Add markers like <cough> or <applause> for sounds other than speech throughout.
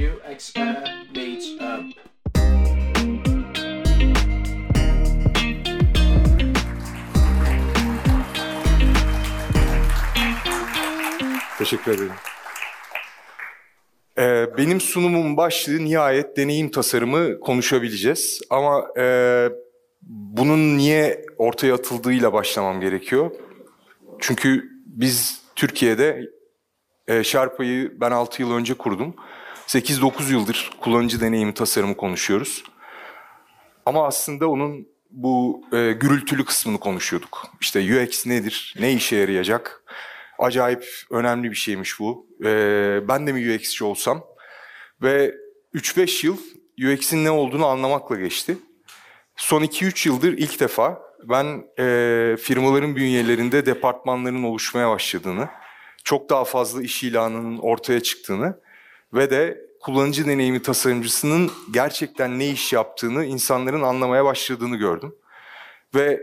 UX meets up. Teşekkür ederim. Ee, benim sunumun başlığı nihayet deneyim tasarımı konuşabileceğiz. Ama e, bunun niye ortaya atıldığıyla başlamam gerekiyor. Çünkü biz Türkiye'de e, Sherpa'yı ben 6 yıl önce kurdum. 8-9 yıldır kullanıcı deneyimi tasarımı konuşuyoruz. Ama aslında onun bu e, gürültülü kısmını konuşuyorduk. İşte UX nedir, ne işe yarayacak? Acayip önemli bir şeymiş bu. E, ben de mi UX'ci olsam? Ve 3-5 yıl UX'in ne olduğunu anlamakla geçti. Son 2-3 yıldır ilk defa ben e, firmaların bünyelerinde departmanların oluşmaya başladığını, çok daha fazla iş ilanının ortaya çıktığını ve de kullanıcı deneyimi tasarımcısının gerçekten ne iş yaptığını insanların anlamaya başladığını gördüm. Ve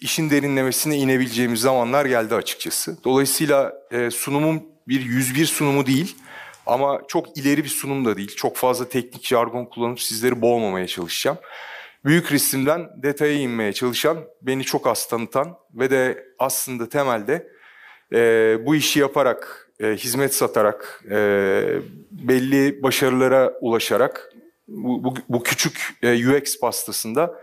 işin derinlemesine inebileceğimiz zamanlar geldi açıkçası. Dolayısıyla e, sunumum bir 101 sunumu değil ama çok ileri bir sunum da değil. Çok fazla teknik jargon kullanıp sizleri boğmamaya çalışacağım. Büyük resimden detaya inmeye çalışan, beni çok az tanıtan ve de aslında temelde e, bu işi yaparak, e, hizmet satarak, e, belli başarılara ulaşarak bu, bu, bu küçük e, UX pastasında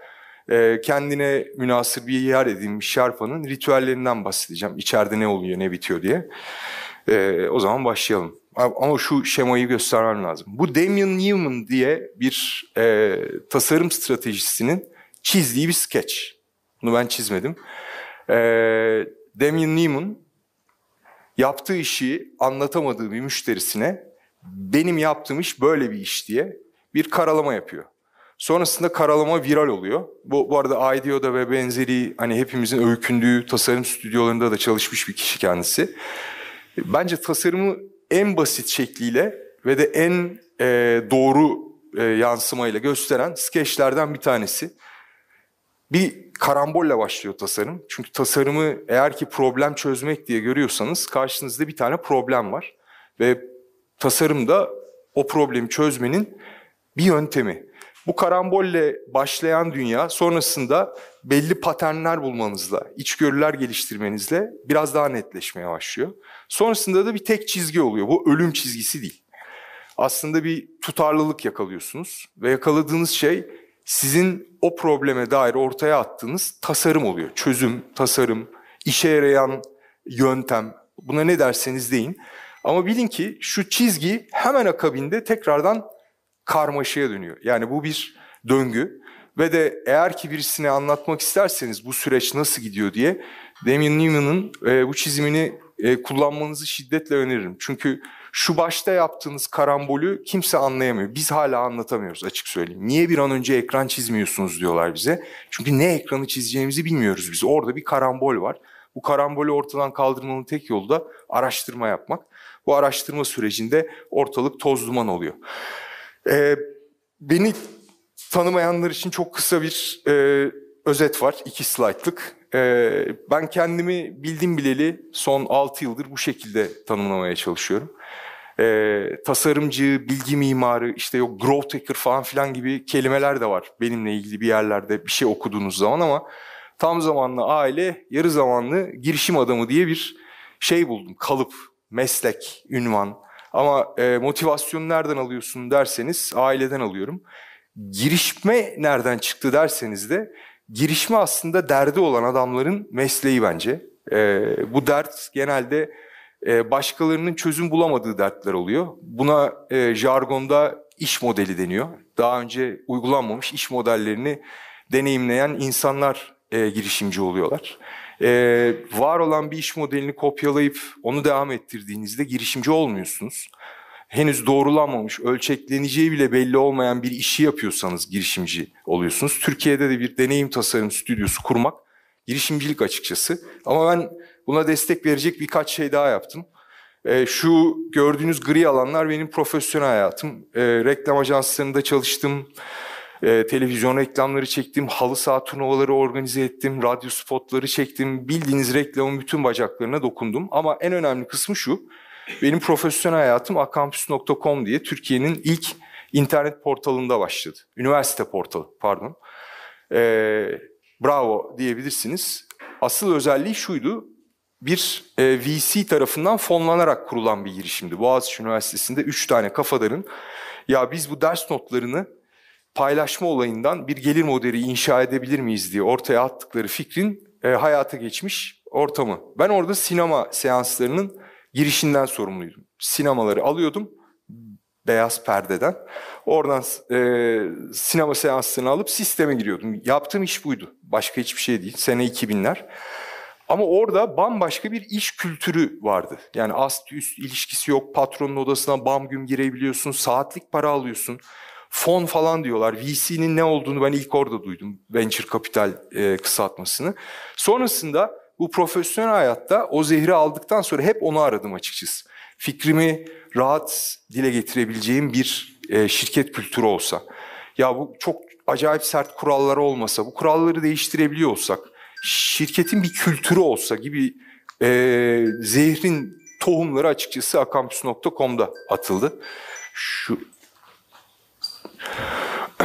e, kendine münasır bir yer edinmiş Sherpa'nın ritüellerinden bahsedeceğim. İçeride ne oluyor, ne bitiyor diye. E, o zaman başlayalım. Ama şu şemayı göstermem lazım. Bu Damien Newman diye bir e, tasarım stratejisinin çizdiği bir sketch. Bunu ben çizmedim. E, Damien Newman yaptığı işi anlatamadığı bir müşterisine benim yaptığım iş böyle bir iş diye bir karalama yapıyor. Sonrasında karalama viral oluyor. Bu, bu arada IDEO'da ve benzeri hani hepimizin öykündüğü tasarım stüdyolarında da çalışmış bir kişi kendisi. Bence tasarımı en basit şekliyle ve de en e, doğru e, yansımayla gösteren skeçlerden bir tanesi. Bir karambolle başlıyor tasarım. Çünkü tasarımı eğer ki problem çözmek diye görüyorsanız karşınızda bir tane problem var. Ve tasarımda o problemi çözmenin bir yöntemi. Bu karambolle başlayan dünya sonrasında belli paternler bulmanızla, içgörüler geliştirmenizle biraz daha netleşmeye başlıyor. Sonrasında da bir tek çizgi oluyor. Bu ölüm çizgisi değil. Aslında bir tutarlılık yakalıyorsunuz ve yakaladığınız şey sizin o probleme dair ortaya attığınız tasarım oluyor. Çözüm, tasarım, işe yarayan yöntem. Buna ne derseniz deyin. Ama bilin ki şu çizgi hemen akabinde tekrardan karmaşaya dönüyor. Yani bu bir döngü ve de eğer ki birisine anlatmak isterseniz bu süreç nasıl gidiyor diye Damien Newman'ın e, bu çizimini e, kullanmanızı şiddetle öneririm. Çünkü şu başta yaptığınız karambolü kimse anlayamıyor. Biz hala anlatamıyoruz açık söyleyeyim. Niye bir an önce ekran çizmiyorsunuz diyorlar bize. Çünkü ne ekranı çizeceğimizi bilmiyoruz biz. Orada bir karambol var. Bu karambolü ortadan kaldırmanın tek yolu da araştırma yapmak. Bu araştırma sürecinde ortalık toz duman oluyor. Ee, beni tanımayanlar için çok kısa bir e, özet var. iki slaytlık. Ee, ben kendimi bildim bileli son 6 yıldır bu şekilde tanımlamaya çalışıyorum. Ee, tasarımcı, bilgi mimarı, işte yok growth hacker falan filan gibi kelimeler de var benimle ilgili bir yerlerde bir şey okuduğunuz zaman ama tam zamanlı aile, yarı zamanlı girişim adamı diye bir şey buldum. Kalıp, meslek, ünvan. Ama e, motivasyonu nereden alıyorsun derseniz aileden alıyorum. Girişme nereden çıktı derseniz de girişme aslında derdi olan adamların mesleği bence. E, bu dert genelde e, başkalarının çözüm bulamadığı dertler oluyor. Buna e, jargonda iş modeli deniyor. Daha önce uygulanmamış iş modellerini deneyimleyen insanlar e, girişimci oluyorlar. E, var olan bir iş modelini kopyalayıp onu devam ettirdiğinizde girişimci olmuyorsunuz. Henüz doğrulanmamış, ölçekleneceği bile belli olmayan bir işi yapıyorsanız girişimci oluyorsunuz. Türkiye'de de bir deneyim tasarım stüdyosu kurmak girişimcilik açıkçası. Ama ben buna destek verecek birkaç şey daha yaptım. E, şu gördüğünüz gri alanlar benim profesyonel hayatım. E, reklam ajanslarında çalıştım. E, televizyon reklamları çektim, halı saha turnuvaları organize ettim, radyo spotları çektim. Bildiğiniz reklamın bütün bacaklarına dokundum. Ama en önemli kısmı şu, benim profesyonel hayatım akampüs.com diye Türkiye'nin ilk internet portalında başladı. Üniversite portalı pardon. Ee, bravo diyebilirsiniz. Asıl özelliği şuydu. Bir e, VC tarafından fonlanarak kurulan bir girişimdi. Boğaziçi Üniversitesi'nde üç tane kafadarın ya biz bu ders notlarını paylaşma olayından bir gelir modeli inşa edebilir miyiz diye ortaya attıkları fikrin e, hayata geçmiş ortamı. Ben orada sinema seanslarının girişinden sorumluydum. Sinemaları alıyordum beyaz perdeden. Oradan e, sinema seanslarını alıp sisteme giriyordum. Yaptığım iş buydu. Başka hiçbir şey değil. Sene 2000'ler. Ama orada bambaşka bir iş kültürü vardı. Yani ast üst ilişkisi yok. Patronun odasına bam güm girebiliyorsun. Saatlik para alıyorsun. Fon falan diyorlar. VC'nin ne olduğunu ben ilk orada duydum. Venture Capital e, kısaltmasını. Sonrasında bu profesyonel hayatta o zehri aldıktan sonra hep onu aradım açıkçası. Fikrimi rahat dile getirebileceğim bir e, şirket kültürü olsa. Ya bu çok acayip sert kurallar olmasa, bu kuralları değiştirebiliyor olsak, şirketin bir kültürü olsa gibi e, zehrin tohumları açıkçası akampüs.com'da atıldı. Şu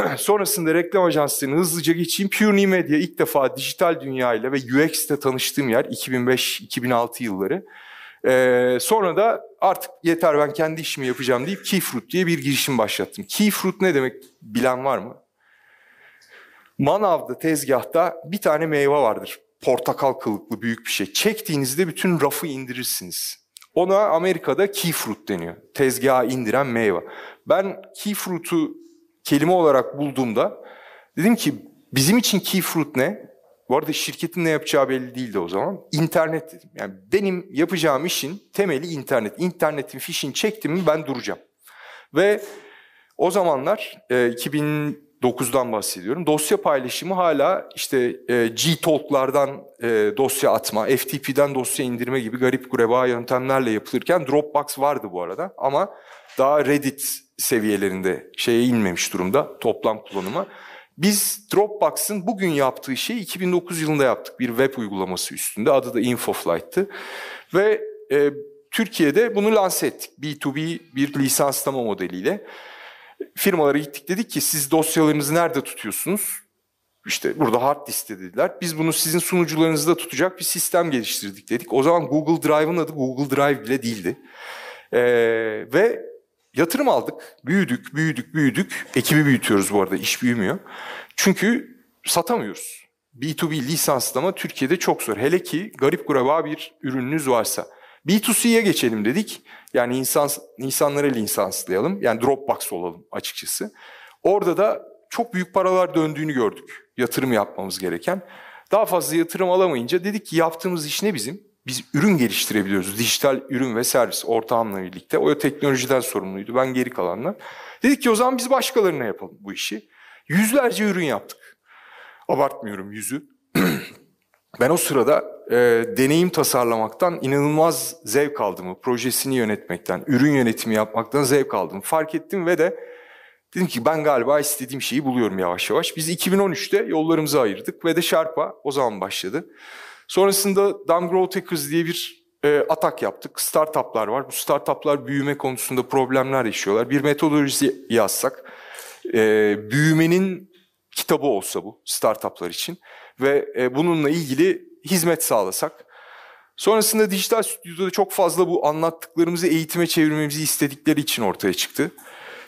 <clears throat> Sonrasında reklam ajanslarını hızlıca geçeyim. Pure Media ilk defa dijital dünyayla ve UX'te tanıştığım yer 2005-2006 yılları. Ee, sonra da artık yeter ben kendi işimi yapacağım deyip Keyfruit diye bir girişim başlattım. Keyfruit ne demek bilen var mı? Manav'da tezgahta bir tane meyve vardır. Portakal kılıklı büyük bir şey. Çektiğinizde bütün rafı indirirsiniz. Ona Amerika'da key fruit deniyor. Tezgaha indiren meyve. Ben key fruit'u kelime olarak bulduğumda dedim ki bizim için key fruit ne? Bu arada şirketin ne yapacağı belli değildi o zaman. İnternet dedim. Yani benim yapacağım işin temeli internet. İnternetin fişini çektim mi ben duracağım. Ve o zamanlar e, 2000 9'dan bahsediyorum. Dosya paylaşımı hala işte e, G-Talk'lardan e, dosya atma, FTP'den dosya indirme gibi garip gureba yöntemlerle yapılırken Dropbox vardı bu arada ama daha Reddit seviyelerinde şeye inmemiş durumda toplam kullanıma. Biz Dropbox'ın bugün yaptığı şeyi 2009 yılında yaptık. Bir web uygulaması üstünde. Adı da InfoFlight'tı. Ve e, Türkiye'de bunu lanse ettik. B2B bir lisanslama modeliyle. Firmalara gittik dedik ki siz dosyalarınızı nerede tutuyorsunuz? İşte burada hard diskte dediler. Biz bunu sizin sunucularınızda tutacak bir sistem geliştirdik dedik. O zaman Google Drive'ın adı Google Drive bile değildi. Ee, ve Yatırım aldık, büyüdük, büyüdük, büyüdük. Ekibi büyütüyoruz bu arada, iş büyümüyor. Çünkü satamıyoruz. B2B lisanslama Türkiye'de çok zor. Hele ki garip gureba bir ürününüz varsa. B2C'ye geçelim dedik. Yani insan, insanlara lisanslayalım. Yani Dropbox olalım açıkçası. Orada da çok büyük paralar döndüğünü gördük. Yatırım yapmamız gereken. Daha fazla yatırım alamayınca dedik ki yaptığımız iş ne bizim? biz ürün geliştirebiliyoruz. Dijital ürün ve servis ortağımla birlikte. O teknolojiden sorumluydu. Ben geri kalanla. Dedik ki o zaman biz başkalarına yapalım bu işi. Yüzlerce ürün yaptık. Abartmıyorum yüzü. Ben o sırada e, deneyim tasarlamaktan inanılmaz zevk aldığımı, projesini yönetmekten, ürün yönetimi yapmaktan zevk aldım. Fark ettim ve de dedim ki ben galiba istediğim şeyi buluyorum yavaş yavaş. Biz 2013'te yollarımızı ayırdık ve de Sharp'a o zaman başladı. Sonrasında Dumb Growth Hackers diye bir e, atak yaptık. Startuplar var. Bu startuplar büyüme konusunda problemler yaşıyorlar. Bir metodoloji yazsak, e, büyümenin kitabı olsa bu startuplar için ve e, bununla ilgili hizmet sağlasak. Sonrasında dijital stüdyoda çok fazla bu anlattıklarımızı eğitime çevirmemizi istedikleri için ortaya çıktı.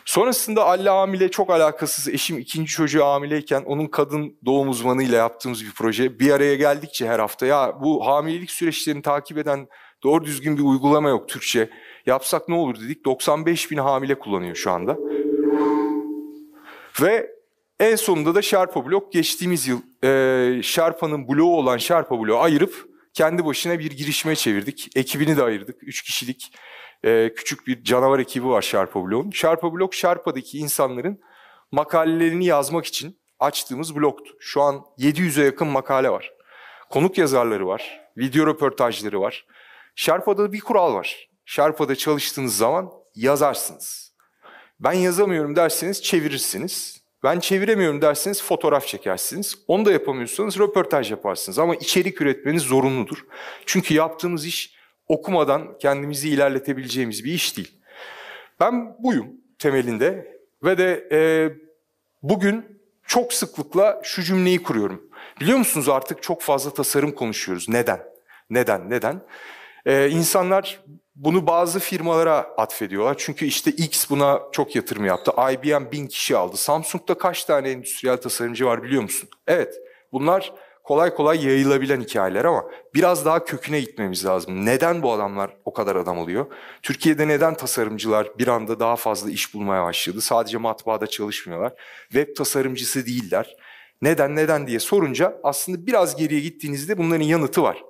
Sonrasında Alle hamile çok alakasız eşim ikinci çocuğu hamileyken onun kadın doğum uzmanıyla yaptığımız bir proje. Bir araya geldikçe her hafta ya bu hamilelik süreçlerini takip eden doğru düzgün bir uygulama yok Türkçe. Yapsak ne olur dedik. 95 bin hamile kullanıyor şu anda. Ve en sonunda da Sherpa Blok geçtiğimiz yıl e, Sherpa'nın bloğu olan Sherpa Blok'u ayırıp kendi başına bir girişime çevirdik. Ekibini de ayırdık. Üç kişilik e, küçük bir canavar ekibi var Sherpa Blog'un. Sherpa Blog, Sherpa'daki insanların makalelerini yazmak için açtığımız blogtu. Şu an 700'e yakın makale var. Konuk yazarları var, video röportajları var. Sherpa'da bir kural var. Sherpa'da çalıştığınız zaman yazarsınız. Ben yazamıyorum derseniz çevirirsiniz. Ben çeviremiyorum derseniz fotoğraf çekersiniz. Onu da yapamıyorsanız röportaj yaparsınız. Ama içerik üretmeniz zorunludur. Çünkü yaptığımız iş okumadan kendimizi ilerletebileceğimiz bir iş değil. Ben buyum temelinde ve de e, bugün çok sıklıkla şu cümleyi kuruyorum. Biliyor musunuz artık çok fazla tasarım konuşuyoruz. Neden? Neden? Neden? Ee, insanlar bunu bazı firmalara atfediyorlar. Çünkü işte X buna çok yatırım yaptı. IBM bin kişi aldı. Samsung'da kaç tane endüstriyel tasarımcı var biliyor musun? Evet bunlar kolay kolay yayılabilen hikayeler ama biraz daha köküne gitmemiz lazım. Neden bu adamlar o kadar adam alıyor? Türkiye'de neden tasarımcılar bir anda daha fazla iş bulmaya başladı? Sadece matbaada çalışmıyorlar. Web tasarımcısı değiller. Neden neden diye sorunca aslında biraz geriye gittiğinizde bunların yanıtı var.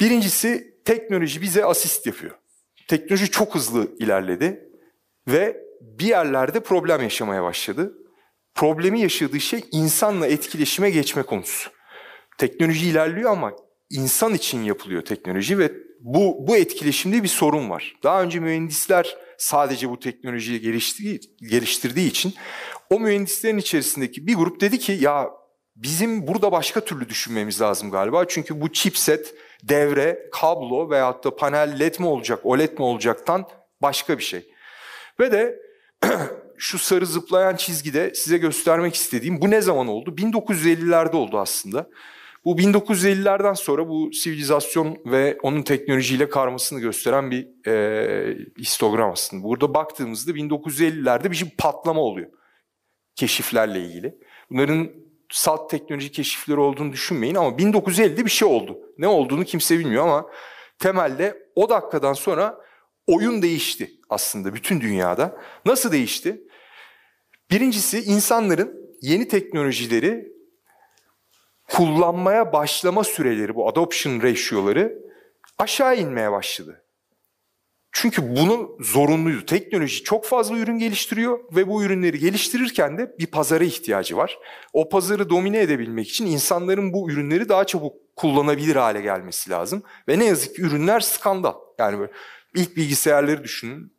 Birincisi teknoloji bize asist yapıyor. Teknoloji çok hızlı ilerledi ve bir yerlerde problem yaşamaya başladı. Problemi yaşadığı şey insanla etkileşime geçme konusu. Teknoloji ilerliyor ama insan için yapılıyor teknoloji ve bu, bu etkileşimde bir sorun var. Daha önce mühendisler sadece bu teknolojiyi geliştirdiği, geliştirdiği için o mühendislerin içerisindeki bir grup dedi ki ya bizim burada başka türlü düşünmemiz lazım galiba. Çünkü bu chipset, devre, kablo veyahut da panel led mi olacak, OLED mi olacaktan başka bir şey. Ve de <clears throat> şu sarı zıplayan çizgide size göstermek istediğim bu ne zaman oldu? 1950'lerde oldu aslında. Bu 1950'lerden sonra bu sivilizasyon ve onun teknolojiyle karmasını gösteren bir e, histogram aslında. Burada baktığımızda 1950'lerde bir şey patlama oluyor keşiflerle ilgili. Bunların salt teknoloji keşifleri olduğunu düşünmeyin ama 1950'de bir şey oldu. Ne olduğunu kimse bilmiyor ama temelde o dakikadan sonra oyun değişti aslında bütün dünyada. Nasıl değişti? Birincisi insanların yeni teknolojileri kullanmaya başlama süreleri, bu adoption ratio'ları aşağı inmeye başladı. Çünkü bunu zorunluydu. Teknoloji çok fazla ürün geliştiriyor ve bu ürünleri geliştirirken de bir pazara ihtiyacı var. O pazarı domine edebilmek için insanların bu ürünleri daha çabuk kullanabilir hale gelmesi lazım. Ve ne yazık ki ürünler skandal. Yani böyle ilk bilgisayarları düşünün.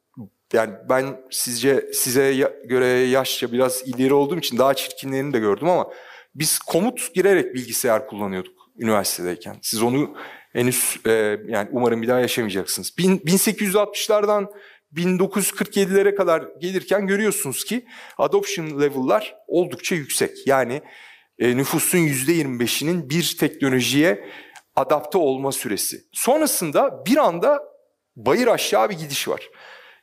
Yani ben sizce size göre yaşça biraz ileri olduğum için daha çirkinlerini de gördüm ama biz komut girerek bilgisayar kullanıyorduk üniversitedeyken. Siz onu henüz e, yani umarım bir daha yaşamayacaksınız. Bin, 1860'lardan 1947'lere kadar gelirken görüyorsunuz ki adoption level'lar oldukça yüksek. Yani e, nüfusun %25'inin bir teknolojiye adapte olma süresi. Sonrasında bir anda bayır aşağı bir gidiş var.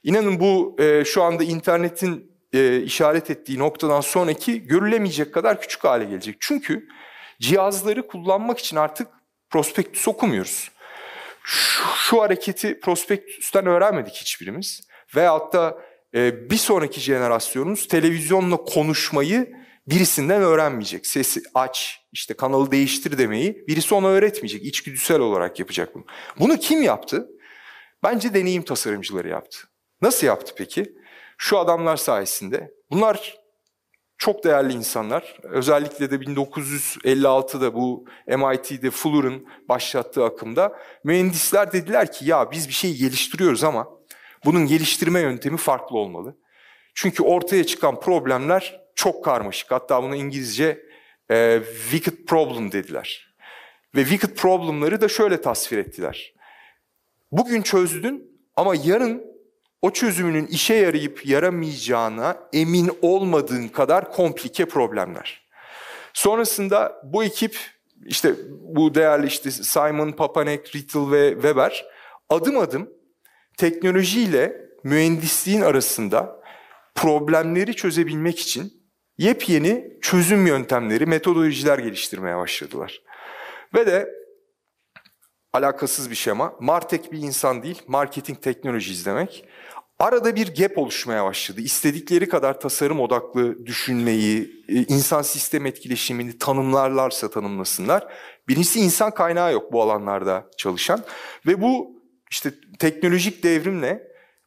İnanın bu e, şu anda internetin e, işaret ettiği noktadan sonraki görülemeyecek kadar küçük hale gelecek. Çünkü cihazları kullanmak için artık prospektüs okumuyoruz. Şu, şu hareketi prospektüsten öğrenmedik hiçbirimiz. Veyahut da e, bir sonraki jenerasyonumuz televizyonla konuşmayı birisinden öğrenmeyecek. Sesi aç, işte kanalı değiştir demeyi birisi ona öğretmeyecek. İçgüdüsel olarak yapacak bunu. Bunu kim yaptı? Bence deneyim tasarımcıları yaptı. Nasıl yaptı peki? Şu adamlar sayesinde. Bunlar çok değerli insanlar. Özellikle de 1956'da bu MIT'de Fuller'ın başlattığı akımda mühendisler dediler ki ya biz bir şey geliştiriyoruz ama bunun geliştirme yöntemi farklı olmalı. Çünkü ortaya çıkan problemler çok karmaşık. Hatta buna İngilizce e, wicked problem dediler. Ve wicked problemları da şöyle tasvir ettiler. Bugün çözdün ama yarın o çözümünün işe yarayıp yaramayacağına emin olmadığın kadar komplike problemler. Sonrasında bu ekip işte bu değerli işte Simon, Papanek, Rittel ve Weber adım adım teknolojiyle mühendisliğin arasında problemleri çözebilmek için yepyeni çözüm yöntemleri, metodolojiler geliştirmeye başladılar. Ve de alakasız bir şema, Martek bir insan değil, marketing teknoloji izlemek. Arada bir gap oluşmaya başladı. İstedikleri kadar tasarım odaklı düşünmeyi, e, insan sistem etkileşimini tanımlarlarsa tanımlasınlar. Birincisi insan kaynağı yok bu alanlarda çalışan. Ve bu işte teknolojik devrimle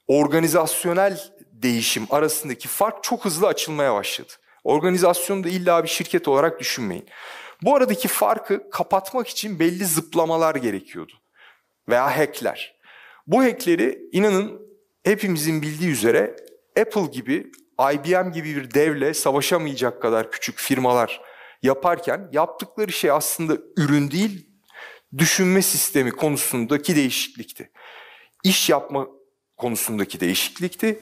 organizasyonel değişim arasındaki fark çok hızlı açılmaya başladı. Organizasyonu da illa bir şirket olarak düşünmeyin. Bu aradaki farkı kapatmak için belli zıplamalar gerekiyordu. Veya hackler. Bu hackleri inanın hepimizin bildiği üzere Apple gibi, IBM gibi bir devle savaşamayacak kadar küçük firmalar yaparken yaptıkları şey aslında ürün değil, düşünme sistemi konusundaki değişiklikti. İş yapma konusundaki değişiklikti.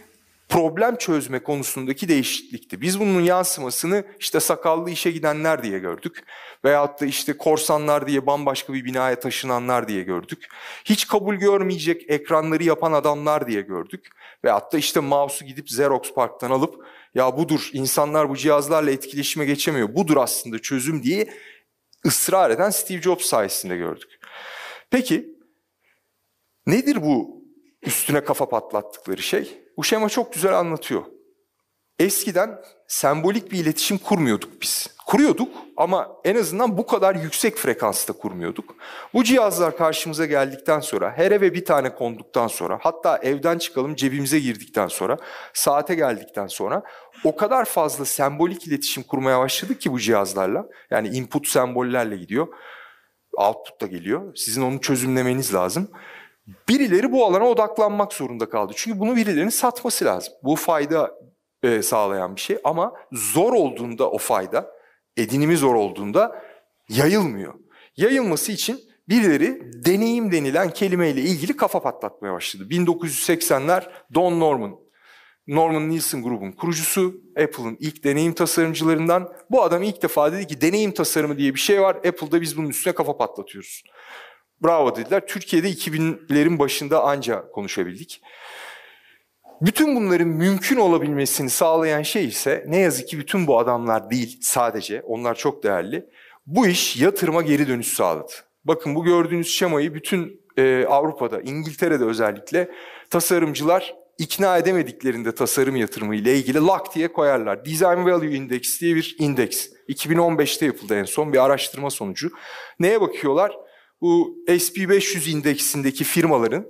Problem çözme konusundaki değişiklikti. Biz bunun yansımasını işte sakallı işe gidenler diye gördük. Veyahut da işte korsanlar diye bambaşka bir binaya taşınanlar diye gördük. Hiç kabul görmeyecek ekranları yapan adamlar diye gördük. Veyahut da işte mouse'u gidip Xerox Park'tan alıp ya budur insanlar bu cihazlarla etkileşime geçemiyor. Budur aslında çözüm diye ısrar eden Steve Jobs sayesinde gördük. Peki nedir bu üstüne kafa patlattıkları şey? Bu şema çok güzel anlatıyor. Eskiden sembolik bir iletişim kurmuyorduk biz. Kuruyorduk ama en azından bu kadar yüksek frekansta kurmuyorduk. Bu cihazlar karşımıza geldikten sonra, her eve bir tane konduktan sonra, hatta evden çıkalım cebimize girdikten sonra, saate geldikten sonra o kadar fazla sembolik iletişim kurmaya başladık ki bu cihazlarla. Yani input sembollerle gidiyor, output da geliyor. Sizin onu çözümlemeniz lazım. Birileri bu alana odaklanmak zorunda kaldı. Çünkü bunu birilerinin satması lazım. Bu fayda e, sağlayan bir şey ama zor olduğunda o fayda, edinimi zor olduğunda yayılmıyor. Yayılması için birileri deneyim denilen kelimeyle ilgili kafa patlatmaya başladı. 1980'ler Don Norman, Norman Nielsen grubun kurucusu, Apple'ın ilk deneyim tasarımcılarından. Bu adam ilk defa dedi ki deneyim tasarımı diye bir şey var. Apple'da biz bunun üstüne kafa patlatıyoruz. Bravo dediler. Türkiye'de 2000'lerin başında anca konuşabildik. Bütün bunların mümkün olabilmesini sağlayan şey ise ne yazık ki bütün bu adamlar değil sadece, onlar çok değerli. Bu iş yatırıma geri dönüş sağladı. Bakın bu gördüğünüz şemayı bütün e, Avrupa'da, İngiltere'de özellikle tasarımcılar ikna edemediklerinde tasarım yatırımı ile ilgili lak diye koyarlar. Design Value Index diye bir indeks. 2015'te yapıldı en son bir araştırma sonucu. Neye bakıyorlar? Bu SP500 indeksindeki firmaların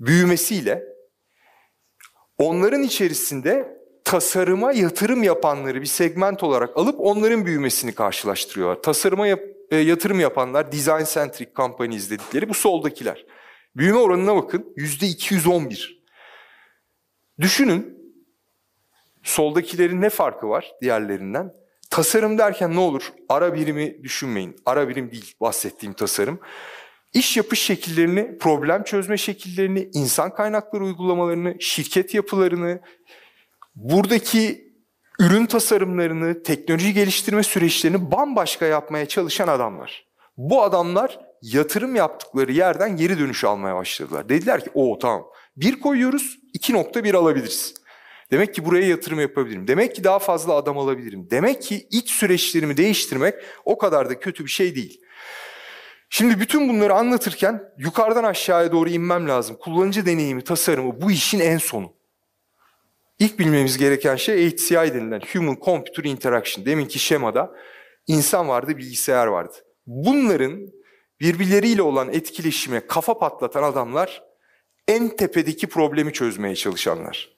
büyümesiyle onların içerisinde tasarıma yatırım yapanları bir segment olarak alıp onların büyümesini karşılaştırıyorlar. Tasarıma yap, e, yatırım yapanlar design centric companies dedikleri bu soldakiler. Büyüme oranına bakın yüzde 211. Düşünün soldakilerin ne farkı var diğerlerinden? Tasarım derken ne olur? Ara birimi düşünmeyin. Ara birim değil bahsettiğim tasarım. İş yapış şekillerini, problem çözme şekillerini, insan kaynakları uygulamalarını, şirket yapılarını, buradaki ürün tasarımlarını, teknoloji geliştirme süreçlerini bambaşka yapmaya çalışan adamlar. Bu adamlar yatırım yaptıkları yerden geri dönüş almaya başladılar. Dediler ki o tamam bir koyuyoruz 2.1 alabiliriz. Demek ki buraya yatırım yapabilirim. Demek ki daha fazla adam alabilirim. Demek ki iç süreçlerimi değiştirmek o kadar da kötü bir şey değil. Şimdi bütün bunları anlatırken yukarıdan aşağıya doğru inmem lazım. Kullanıcı deneyimi, tasarımı bu işin en sonu. İlk bilmemiz gereken şey HCI denilen Human Computer Interaction. Deminki şemada insan vardı, bilgisayar vardı. Bunların birbirleriyle olan etkileşime kafa patlatan adamlar en tepedeki problemi çözmeye çalışanlar.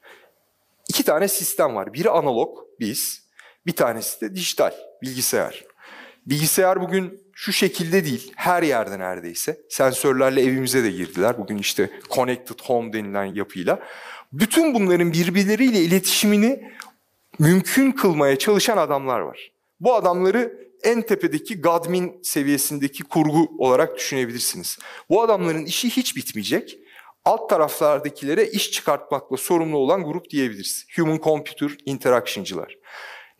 İki tane sistem var. Biri analog, biz. Bir tanesi de dijital, bilgisayar. Bilgisayar bugün şu şekilde değil, her yerde neredeyse. Sensörlerle evimize de girdiler. Bugün işte connected home denilen yapıyla. Bütün bunların birbirleriyle iletişimini mümkün kılmaya çalışan adamlar var. Bu adamları en tepedeki Godmin seviyesindeki kurgu olarak düşünebilirsiniz. Bu adamların işi hiç bitmeyecek alt taraflardakilere iş çıkartmakla sorumlu olan grup diyebiliriz. Human Computer Interaction'cılar.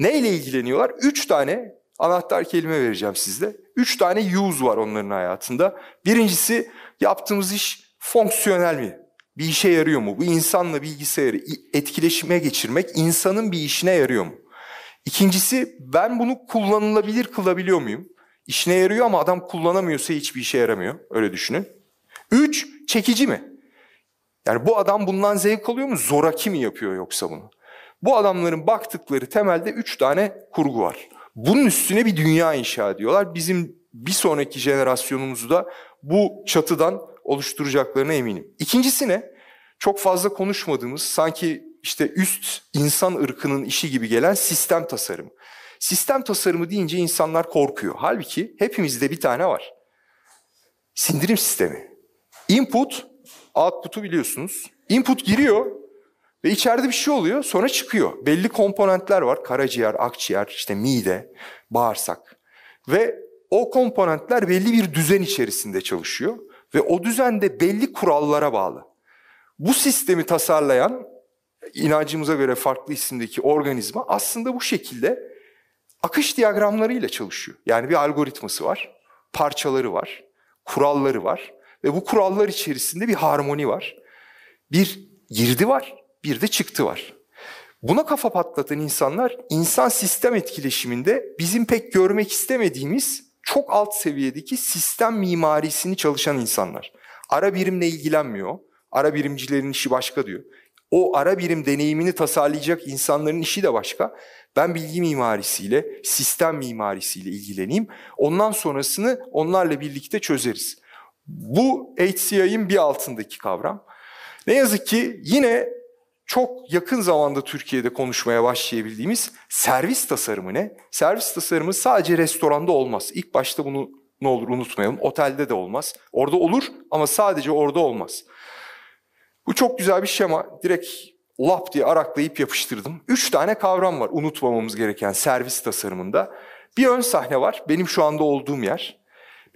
Ne ile ilgileniyorlar? Üç tane anahtar kelime vereceğim sizde. Üç tane use var onların hayatında. Birincisi yaptığımız iş fonksiyonel mi? Bir işe yarıyor mu? Bu insanla bilgisayarı etkileşime geçirmek insanın bir işine yarıyor mu? İkincisi ben bunu kullanılabilir kılabiliyor muyum? İşine yarıyor ama adam kullanamıyorsa hiçbir işe yaramıyor. Öyle düşünün. Üç, çekici mi? Yani bu adam bundan zevk alıyor mu? Zoraki mi yapıyor yoksa bunu? Bu adamların baktıkları temelde üç tane kurgu var. Bunun üstüne bir dünya inşa ediyorlar. Bizim bir sonraki jenerasyonumuzu da bu çatıdan oluşturacaklarına eminim. İkincisi ne? Çok fazla konuşmadığımız, sanki işte üst insan ırkının işi gibi gelen sistem tasarımı. Sistem tasarımı deyince insanlar korkuyor. Halbuki hepimizde bir tane var. Sindirim sistemi. Input, output'u biliyorsunuz. Input giriyor ve içeride bir şey oluyor sonra çıkıyor. Belli komponentler var. Karaciğer, akciğer, işte mide, bağırsak. Ve o komponentler belli bir düzen içerisinde çalışıyor ve o düzende belli kurallara bağlı. Bu sistemi tasarlayan inancımıza göre farklı isimdeki organizma aslında bu şekilde akış diyagramlarıyla çalışıyor. Yani bir algoritması var, parçaları var, kuralları var ve bu kurallar içerisinde bir harmoni var. Bir girdi var, bir de çıktı var. Buna kafa patlatan insanlar insan sistem etkileşiminde bizim pek görmek istemediğimiz çok alt seviyedeki sistem mimarisini çalışan insanlar. Ara birimle ilgilenmiyor. Ara birimcilerin işi başka diyor. O ara birim deneyimini tasarlayacak insanların işi de başka. Ben bilgi mimarisiyle, sistem mimarisiyle ilgileneyim. Ondan sonrasını onlarla birlikte çözeriz. Bu HCI'nin bir altındaki kavram. Ne yazık ki yine çok yakın zamanda Türkiye'de konuşmaya başlayabildiğimiz servis tasarımı ne? Servis tasarımı sadece restoranda olmaz. İlk başta bunu ne olur unutmayalım. Otelde de olmaz. Orada olur ama sadece orada olmaz. Bu çok güzel bir şema. Direkt lap diye araklayıp yapıştırdım. Üç tane kavram var unutmamamız gereken servis tasarımında. Bir ön sahne var. Benim şu anda olduğum yer.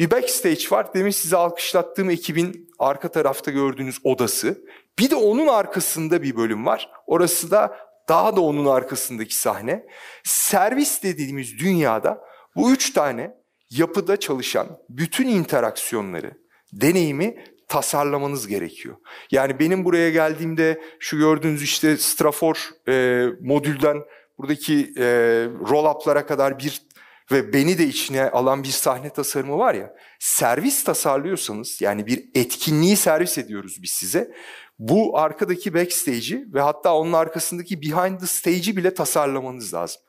Bir backstage var. Demin size alkışlattığım ekibin arka tarafta gördüğünüz odası. Bir de onun arkasında bir bölüm var. Orası da daha da onun arkasındaki sahne. Servis dediğimiz dünyada bu üç tane yapıda çalışan bütün interaksiyonları, deneyimi tasarlamanız gerekiyor. Yani benim buraya geldiğimde şu gördüğünüz işte Strafor e, modülden buradaki e, roll-up'lara kadar bir ve beni de içine alan bir sahne tasarımı var ya. Servis tasarlıyorsanız yani bir etkinliği servis ediyoruz biz size. Bu arkadaki backstage'i ve hatta onun arkasındaki behind the stage'i bile tasarlamanız lazım.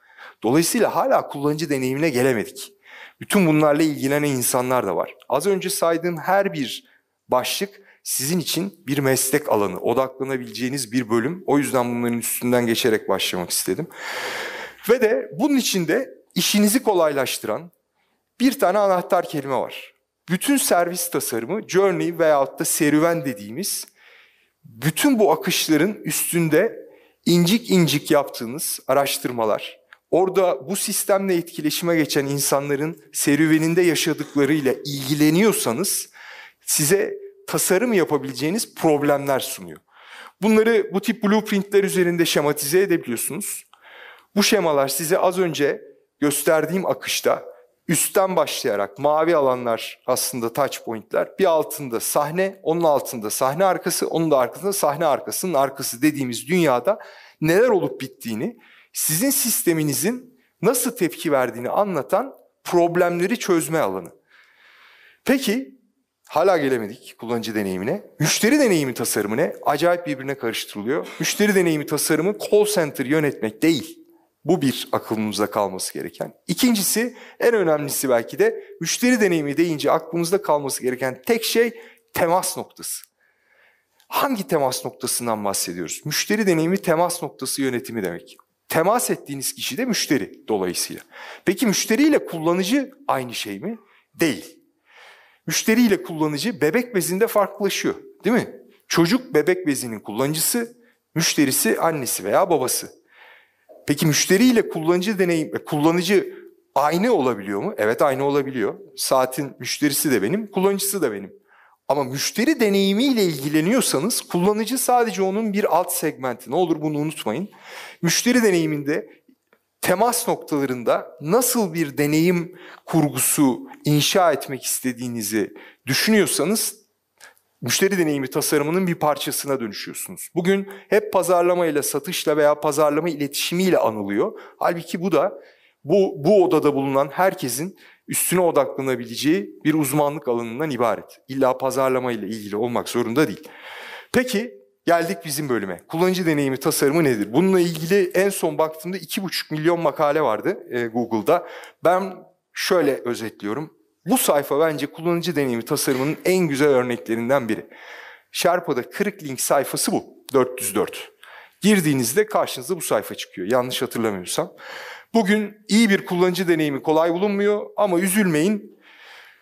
Dolayısıyla hala kullanıcı deneyimine gelemedik. Bütün bunlarla ilgilenen insanlar da var. Az önce saydığım her bir başlık sizin için bir meslek alanı, odaklanabileceğiniz bir bölüm. O yüzden bunların üstünden geçerek başlamak istedim. Ve de bunun içinde işinizi kolaylaştıran bir tane anahtar kelime var. Bütün servis tasarımı, journey veyahut da serüven dediğimiz bütün bu akışların üstünde incik incik yaptığınız araştırmalar, orada bu sistemle etkileşime geçen insanların serüveninde yaşadıklarıyla ilgileniyorsanız size tasarım yapabileceğiniz problemler sunuyor. Bunları bu tip blueprintler üzerinde şematize edebiliyorsunuz. Bu şemalar size az önce gösterdiğim akışta üstten başlayarak mavi alanlar aslında touch point'ler. Bir altında sahne, onun altında sahne arkası, onun da arkasında sahne arkasının arkası dediğimiz dünyada neler olup bittiğini, sizin sisteminizin nasıl tepki verdiğini anlatan problemleri çözme alanı. Peki hala gelemedik kullanıcı deneyimine. Müşteri deneyimi tasarımı ne? Acayip birbirine karıştırılıyor. Müşteri deneyimi tasarımı call center yönetmek değil. Bu bir aklımızda kalması gereken. İkincisi en önemlisi belki de müşteri deneyimi deyince aklımızda kalması gereken tek şey temas noktası. Hangi temas noktasından bahsediyoruz? Müşteri deneyimi temas noktası yönetimi demek. Temas ettiğiniz kişi de müşteri dolayısıyla. Peki müşteriyle kullanıcı aynı şey mi? Değil. Müşteriyle kullanıcı bebek bezinde farklılaşıyor değil mi? Çocuk bebek bezinin kullanıcısı, müşterisi annesi veya babası. Peki müşteriyle kullanıcı deneyim, e, kullanıcı aynı olabiliyor mu? Evet aynı olabiliyor. Saatin müşterisi de benim, kullanıcısı da benim. Ama müşteri deneyimiyle ilgileniyorsanız kullanıcı sadece onun bir alt segmenti. Ne olur bunu unutmayın. Müşteri deneyiminde temas noktalarında nasıl bir deneyim kurgusu inşa etmek istediğinizi düşünüyorsanız müşteri deneyimi tasarımının bir parçasına dönüşüyorsunuz. Bugün hep pazarlamayla, satışla veya pazarlama iletişimiyle anılıyor. Halbuki bu da bu, bu odada bulunan herkesin üstüne odaklanabileceği bir uzmanlık alanından ibaret. İlla pazarlama ile ilgili olmak zorunda değil. Peki geldik bizim bölüme. Kullanıcı deneyimi tasarımı nedir? Bununla ilgili en son baktığımda 2,5 milyon makale vardı e, Google'da. Ben şöyle özetliyorum. Bu sayfa bence kullanıcı deneyimi tasarımının en güzel örneklerinden biri. Sherpa'da kırık link sayfası bu. 404. Girdiğinizde karşınıza bu sayfa çıkıyor. Yanlış hatırlamıyorsam. Bugün iyi bir kullanıcı deneyimi kolay bulunmuyor ama üzülmeyin.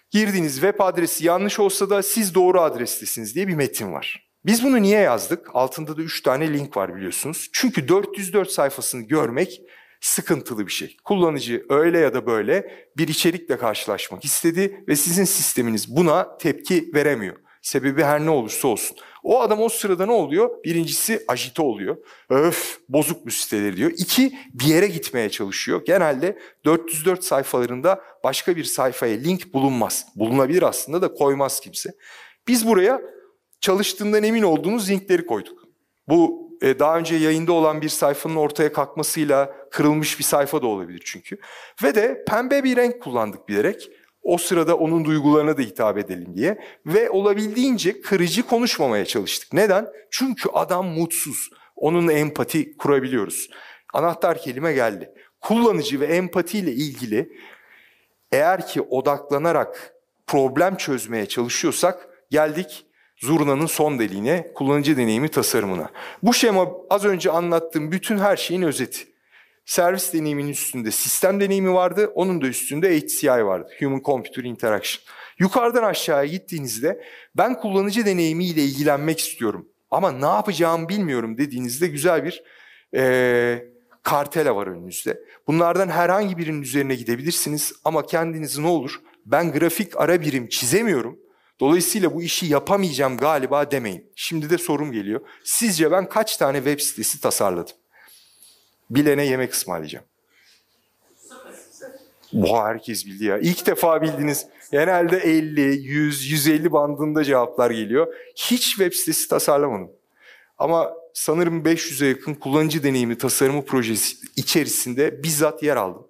Girdiğiniz web adresi yanlış olsa da siz doğru adrestesiniz diye bir metin var. Biz bunu niye yazdık? Altında da 3 tane link var biliyorsunuz. Çünkü 404 sayfasını görmek sıkıntılı bir şey. Kullanıcı öyle ya da böyle bir içerikle karşılaşmak istedi ve sizin sisteminiz buna tepki veremiyor. Sebebi her ne olursa olsun. O adam o sırada ne oluyor? Birincisi ajite oluyor. Öf bozuk bu siteleri diyor. İki bir yere gitmeye çalışıyor. Genelde 404 sayfalarında başka bir sayfaya link bulunmaz. Bulunabilir aslında da koymaz kimse. Biz buraya çalıştığından emin olduğunuz linkleri koyduk. Bu e, daha önce yayında olan bir sayfanın ortaya kalkmasıyla kırılmış bir sayfa da olabilir çünkü. Ve de pembe bir renk kullandık bilerek. O sırada onun duygularına da hitap edelim diye. Ve olabildiğince kırıcı konuşmamaya çalıştık. Neden? Çünkü adam mutsuz. Onunla empati kurabiliyoruz. Anahtar kelime geldi. Kullanıcı ve empati ile ilgili eğer ki odaklanarak problem çözmeye çalışıyorsak geldik zurnanın son deliğine, kullanıcı deneyimi tasarımına. Bu şema az önce anlattığım bütün her şeyin özeti. Servis deneyiminin üstünde sistem deneyimi vardı, onun da üstünde HCI vardı, Human Computer Interaction. Yukarıdan aşağıya gittiğinizde ben kullanıcı deneyimiyle ilgilenmek istiyorum ama ne yapacağımı bilmiyorum dediğinizde güzel bir e, kartela var önünüzde. Bunlardan herhangi birinin üzerine gidebilirsiniz ama kendiniz ne olur ben grafik ara birim çizemiyorum. Dolayısıyla bu işi yapamayacağım galiba demeyin. Şimdi de sorum geliyor. Sizce ben kaç tane web sitesi tasarladım? Bilene yemek ısmarlayacağım. Bu herkes bildi ya. İlk defa bildiniz. Genelde 50, 100, 150 bandında cevaplar geliyor. Hiç web sitesi tasarlamadım. Ama sanırım 500'e yakın kullanıcı deneyimi tasarımı projesi içerisinde bizzat yer aldım.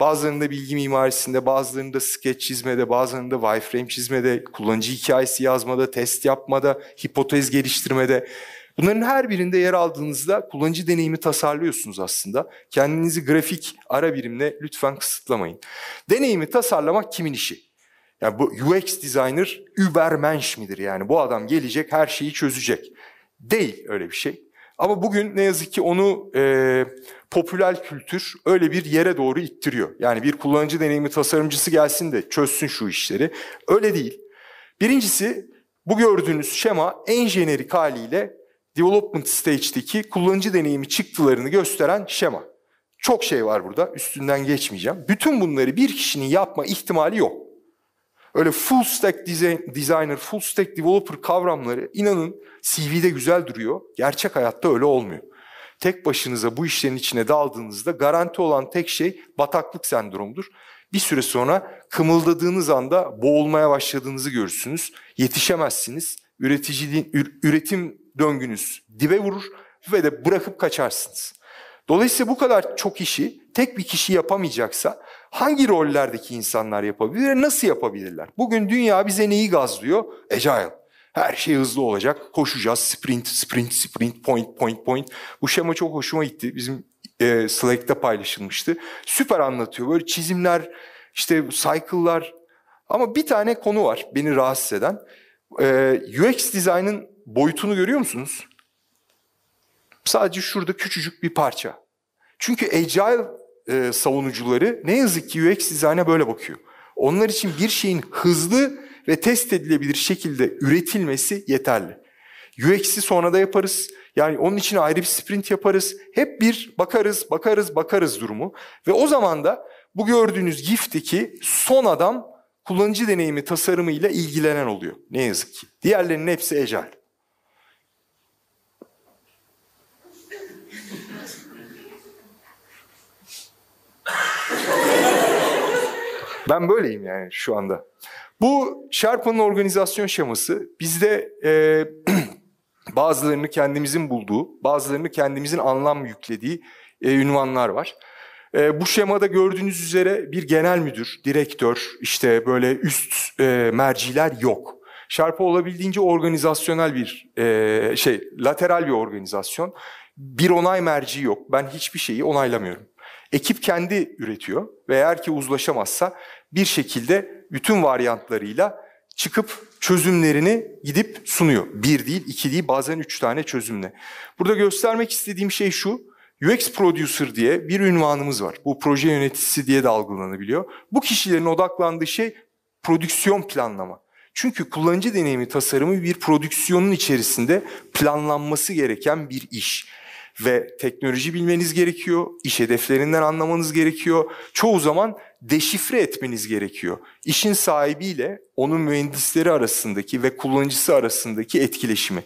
Bazılarında bilgi mimarisinde, bazılarında sketch çizmede, bazılarında wireframe çizmede, kullanıcı hikayesi yazmada, test yapmada, hipotez geliştirmede. Bunların her birinde yer aldığınızda kullanıcı deneyimi tasarlıyorsunuz aslında. Kendinizi grafik ara birimle lütfen kısıtlamayın. Deneyimi tasarlamak kimin işi? Yani bu UX designer übermensch midir yani? Bu adam gelecek her şeyi çözecek. Değil öyle bir şey. Ama bugün ne yazık ki onu e, popüler kültür öyle bir yere doğru ittiriyor. Yani bir kullanıcı deneyimi tasarımcısı gelsin de çözsün şu işleri. Öyle değil. Birincisi bu gördüğünüz şema en jenerik haliyle development stage'deki kullanıcı deneyimi çıktılarını gösteren şema. Çok şey var burada üstünden geçmeyeceğim. Bütün bunları bir kişinin yapma ihtimali yok. Öyle full stack designer, full stack developer kavramları inanın CV'de güzel duruyor. Gerçek hayatta öyle olmuyor. Tek başınıza bu işlerin içine daldığınızda garanti olan tek şey bataklık sendromudur. Bir süre sonra kımıldadığınız anda boğulmaya başladığınızı görürsünüz. Yetişemezsiniz. Üretici, üretim döngünüz dibe vurur ve de bırakıp kaçarsınız. Dolayısıyla bu kadar çok işi tek bir kişi yapamayacaksa hangi rollerdeki insanlar yapabilir, nasıl yapabilirler? Bugün dünya bize neyi gazlıyor? Agile. Her şey hızlı olacak. Koşacağız. Sprint, sprint, sprint, point, point, point. Bu şema çok hoşuma gitti. Bizim e, Slack'ta paylaşılmıştı. Süper anlatıyor. Böyle çizimler, işte cycle'lar. Ama bir tane konu var beni rahatsız eden. E, UX dizaynın boyutunu görüyor musunuz? Sadece şurada küçücük bir parça. Çünkü agile e, savunucuları ne yazık ki UX dizayna böyle bakıyor. Onlar için bir şeyin hızlı ve test edilebilir şekilde üretilmesi yeterli. UX'i sonra da yaparız. Yani onun için ayrı bir sprint yaparız. Hep bir bakarız, bakarız, bakarız durumu. Ve o zaman da bu gördüğünüz GIF'teki son adam kullanıcı deneyimi tasarımıyla ilgilenen oluyor. Ne yazık ki. Diğerlerinin hepsi ecel. Ben böyleyim yani şu anda. Bu Sherpa'nın organizasyon şeması bizde e, <clears throat> bazılarını kendimizin bulduğu, bazılarını kendimizin anlam yüklediği e, ünvanlar var. E, bu şemada gördüğünüz üzere bir genel müdür, direktör, işte böyle üst e, merciler yok. Sherpa olabildiğince organizasyonel bir e, şey, lateral bir organizasyon. Bir onay merci yok. Ben hiçbir şeyi onaylamıyorum. Ekip kendi üretiyor ve eğer ki uzlaşamazsa bir şekilde bütün varyantlarıyla çıkıp çözümlerini gidip sunuyor. Bir değil, iki değil, bazen üç tane çözümle. Burada göstermek istediğim şey şu, UX Producer diye bir ünvanımız var. Bu proje yöneticisi diye de algılanabiliyor. Bu kişilerin odaklandığı şey prodüksiyon planlama. Çünkü kullanıcı deneyimi tasarımı bir prodüksiyonun içerisinde planlanması gereken bir iş. Ve teknoloji bilmeniz gerekiyor. İş hedeflerinden anlamanız gerekiyor. Çoğu zaman deşifre etmeniz gerekiyor. İşin sahibiyle onun mühendisleri arasındaki ve kullanıcısı arasındaki etkileşimi.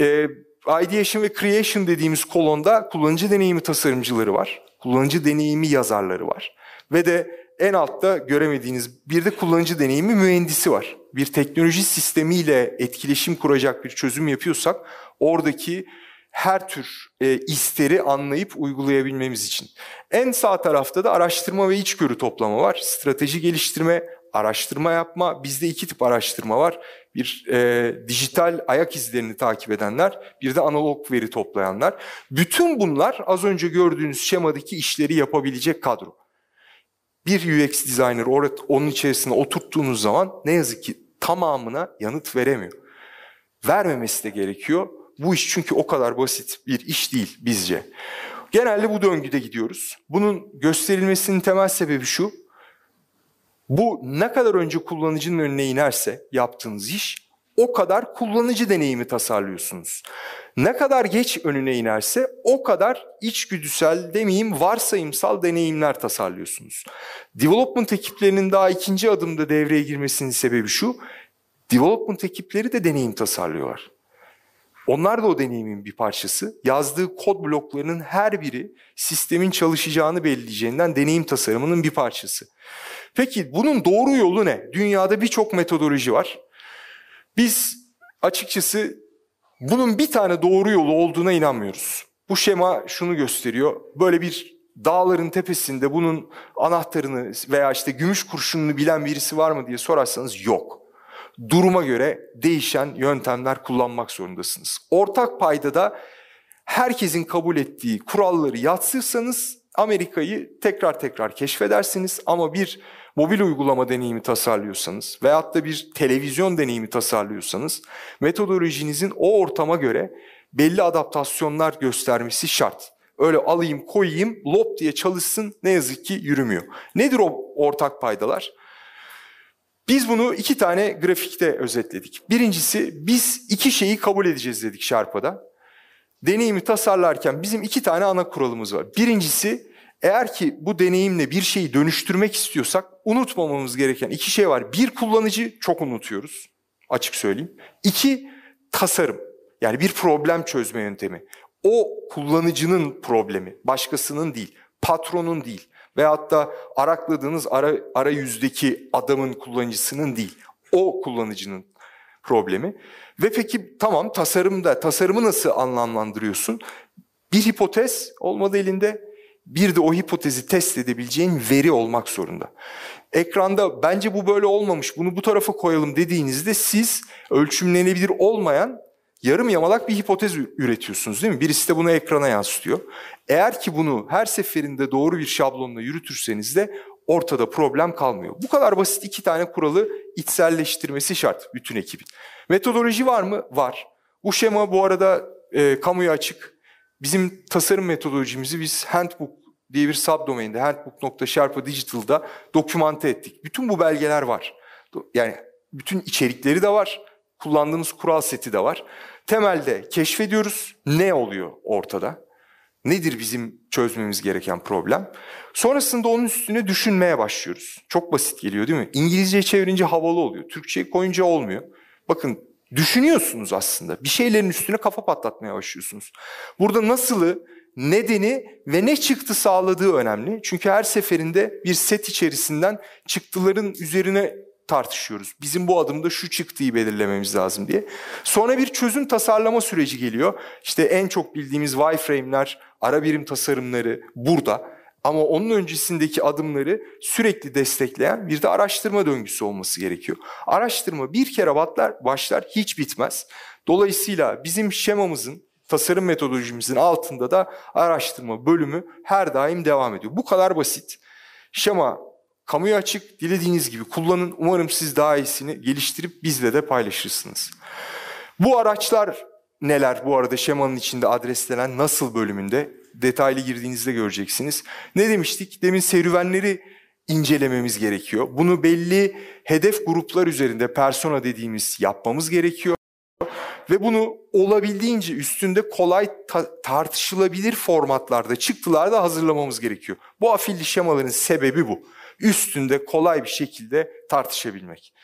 Ee, Ideation ve Creation dediğimiz kolonda kullanıcı deneyimi tasarımcıları var. Kullanıcı deneyimi yazarları var. Ve de en altta göremediğiniz bir de kullanıcı deneyimi mühendisi var. Bir teknoloji sistemiyle etkileşim kuracak bir çözüm yapıyorsak oradaki her tür e, isteri anlayıp uygulayabilmemiz için. En sağ tarafta da araştırma ve içgörü toplama var. Strateji geliştirme, araştırma yapma. Bizde iki tip araştırma var. Bir e, dijital ayak izlerini takip edenler, bir de analog veri toplayanlar. Bütün bunlar az önce gördüğünüz şemadaki işleri yapabilecek kadro. Bir UX designer onun içerisine oturttuğunuz zaman ne yazık ki tamamına yanıt veremiyor. Vermemesi de gerekiyor. Bu iş çünkü o kadar basit bir iş değil bizce. Genelde bu döngüde gidiyoruz. Bunun gösterilmesinin temel sebebi şu. Bu ne kadar önce kullanıcının önüne inerse yaptığınız iş o kadar kullanıcı deneyimi tasarlıyorsunuz. Ne kadar geç önüne inerse o kadar içgüdüsel demeyeyim varsayımsal deneyimler tasarlıyorsunuz. Development ekiplerinin daha ikinci adımda devreye girmesinin sebebi şu. Development ekipleri de deneyim tasarlıyorlar. Onlar da o deneyimin bir parçası. Yazdığı kod bloklarının her biri sistemin çalışacağını belirleyeceğinden deneyim tasarımının bir parçası. Peki bunun doğru yolu ne? Dünyada birçok metodoloji var. Biz açıkçası bunun bir tane doğru yolu olduğuna inanmıyoruz. Bu şema şunu gösteriyor. Böyle bir dağların tepesinde bunun anahtarını veya işte gümüş kurşununu bilen birisi var mı diye sorarsanız yok. Duruma göre değişen yöntemler kullanmak zorundasınız. Ortak payda da herkesin kabul ettiği kuralları yatsırsanız Amerika'yı tekrar tekrar keşfedersiniz ama bir mobil uygulama deneyimi tasarlıyorsanız veyahut da bir televizyon deneyimi tasarlıyorsanız metodolojinizin o ortama göre belli adaptasyonlar göstermesi şart. Öyle alayım koyayım lop diye çalışsın ne yazık ki yürümüyor. Nedir o ortak paydalar? Biz bunu iki tane grafikte özetledik. Birincisi biz iki şeyi kabul edeceğiz dedik Şarpa'da. Deneyimi tasarlarken bizim iki tane ana kuralımız var. Birincisi eğer ki bu deneyimle bir şeyi dönüştürmek istiyorsak unutmamamız gereken iki şey var. Bir kullanıcı çok unutuyoruz açık söyleyeyim. İki tasarım yani bir problem çözme yöntemi. O kullanıcının problemi başkasının değil patronun değil veyahut da arakladığınız ara, arayüzdeki adamın kullanıcısının değil o kullanıcının problemi. Ve peki tamam tasarımda tasarımı nasıl anlamlandırıyorsun? Bir hipotez olmadı elinde bir de o hipotezi test edebileceğin veri olmak zorunda. Ekranda bence bu böyle olmamış, bunu bu tarafa koyalım dediğinizde siz ölçümlenebilir olmayan yarım yamalak bir hipotez üretiyorsunuz değil mi? Birisi de bunu ekrana yansıtıyor. Eğer ki bunu her seferinde doğru bir şablonla yürütürseniz de ortada problem kalmıyor. Bu kadar basit iki tane kuralı içselleştirmesi şart bütün ekibin. Metodoloji var mı? Var. Bu şema bu arada e, kamuya açık. Bizim tasarım metodolojimizi biz Handbook diye bir subdomainde handbook.sharpa digital'da dokümante ettik. Bütün bu belgeler var. Yani bütün içerikleri de var. Kullandığımız kural seti de var. Temelde keşfediyoruz ne oluyor ortada. Nedir bizim çözmemiz gereken problem? Sonrasında onun üstüne düşünmeye başlıyoruz. Çok basit geliyor değil mi? İngilizce çevirince havalı oluyor. Türkçe koyunca olmuyor. Bakın düşünüyorsunuz aslında. Bir şeylerin üstüne kafa patlatmaya başlıyorsunuz. Burada nasılı, nedeni ve ne çıktı sağladığı önemli. Çünkü her seferinde bir set içerisinden çıktıların üzerine tartışıyoruz. Bizim bu adımda şu çıktıyı belirlememiz lazım diye. Sonra bir çözüm tasarlama süreci geliyor. İşte en çok bildiğimiz wireframe'ler, ara birim tasarımları burada. Ama onun öncesindeki adımları sürekli destekleyen bir de araştırma döngüsü olması gerekiyor. Araştırma bir kere batlar, başlar hiç bitmez. Dolayısıyla bizim şemamızın, tasarım metodolojimizin altında da araştırma bölümü her daim devam ediyor. Bu kadar basit. Şema kamuya açık, dilediğiniz gibi kullanın. Umarım siz daha iyisini geliştirip bizle de paylaşırsınız. Bu araçlar neler bu arada şemanın içinde adreslenen nasıl bölümünde detaylı girdiğinizde göreceksiniz. Ne demiştik? Demin serüvenleri incelememiz gerekiyor. Bunu belli hedef gruplar üzerinde persona dediğimiz yapmamız gerekiyor. Ve bunu olabildiğince üstünde kolay ta- tartışılabilir formatlarda, çıktılarda hazırlamamız gerekiyor. Bu afilli şemaların sebebi bu. Üstünde kolay bir şekilde tartışabilmek.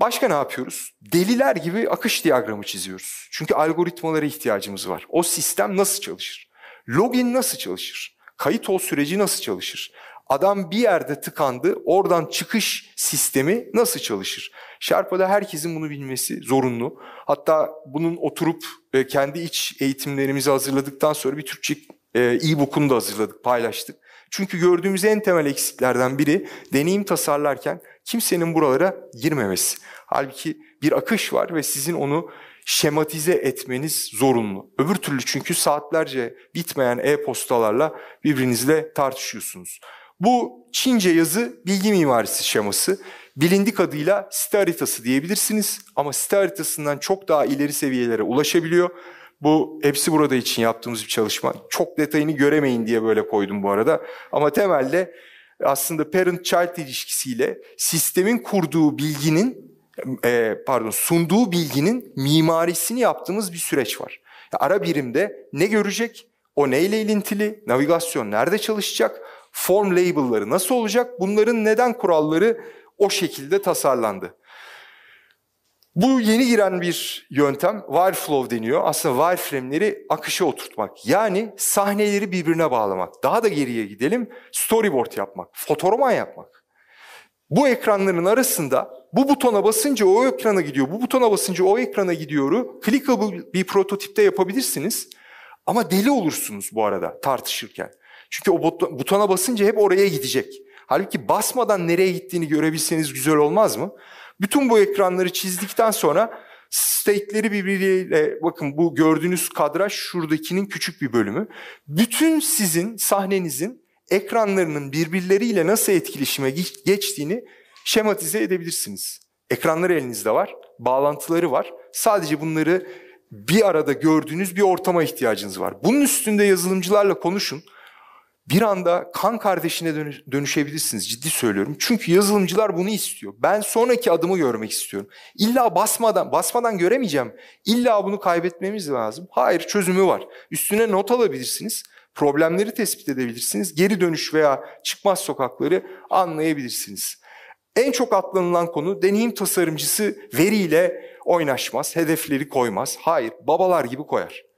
Başka ne yapıyoruz? Deliler gibi akış diyagramı çiziyoruz. Çünkü algoritmalara ihtiyacımız var. O sistem nasıl çalışır? Login nasıl çalışır? Kayıt ol süreci nasıl çalışır? Adam bir yerde tıkandı, oradan çıkış sistemi nasıl çalışır? Sherpa'da herkesin bunu bilmesi zorunlu. Hatta bunun oturup e, kendi iç eğitimlerimizi hazırladıktan sonra bir Türkçe e, e-book'unu da hazırladık, paylaştık. Çünkü gördüğümüz en temel eksiklerden biri deneyim tasarlarken kimsenin buralara girmemesi. Halbuki bir akış var ve sizin onu şematize etmeniz zorunlu. Öbür türlü çünkü saatlerce bitmeyen e-postalarla birbirinizle tartışıyorsunuz. Bu Çince yazı bilgi mimarisi şeması. Bilindik adıyla site haritası diyebilirsiniz ama site haritasından çok daha ileri seviyelere ulaşabiliyor. Bu hepsi burada için yaptığımız bir çalışma. Çok detayını göremeyin diye böyle koydum bu arada. Ama temelde aslında parent-child ilişkisiyle sistemin kurduğu bilginin, e, pardon sunduğu bilginin mimarisini yaptığımız bir süreç var. Ara birimde ne görecek, o neyle ilintili, navigasyon nerede çalışacak, form label'ları nasıl olacak, bunların neden kuralları o şekilde tasarlandı. Bu yeni giren bir yöntem wireflow deniyor. Aslında wireframe'leri akışa oturtmak. Yani sahneleri birbirine bağlamak. Daha da geriye gidelim. Storyboard yapmak, fotoroman yapmak. Bu ekranların arasında bu butona basınca o ekrana gidiyor, bu butona basınca o ekrana gidiyoru clickable bir prototipte yapabilirsiniz. Ama deli olursunuz bu arada tartışırken. Çünkü o butona basınca hep oraya gidecek. Halbuki basmadan nereye gittiğini görebilseniz güzel olmaz mı? Bütün bu ekranları çizdikten sonra state'leri birbiriyle bakın bu gördüğünüz kadraj şuradakinin küçük bir bölümü. Bütün sizin sahnenizin ekranlarının birbirleriyle nasıl etkileşime geçtiğini şematize edebilirsiniz. Ekranları elinizde var, bağlantıları var. Sadece bunları bir arada gördüğünüz bir ortama ihtiyacınız var. Bunun üstünde yazılımcılarla konuşun bir anda kan kardeşine dönüşebilirsiniz. Ciddi söylüyorum. Çünkü yazılımcılar bunu istiyor. Ben sonraki adımı görmek istiyorum. İlla basmadan, basmadan göremeyeceğim. İlla bunu kaybetmemiz lazım. Hayır, çözümü var. Üstüne not alabilirsiniz. Problemleri tespit edebilirsiniz. Geri dönüş veya çıkmaz sokakları anlayabilirsiniz. En çok atlanılan konu deneyim tasarımcısı veriyle oynaşmaz, hedefleri koymaz. Hayır, babalar gibi koyar.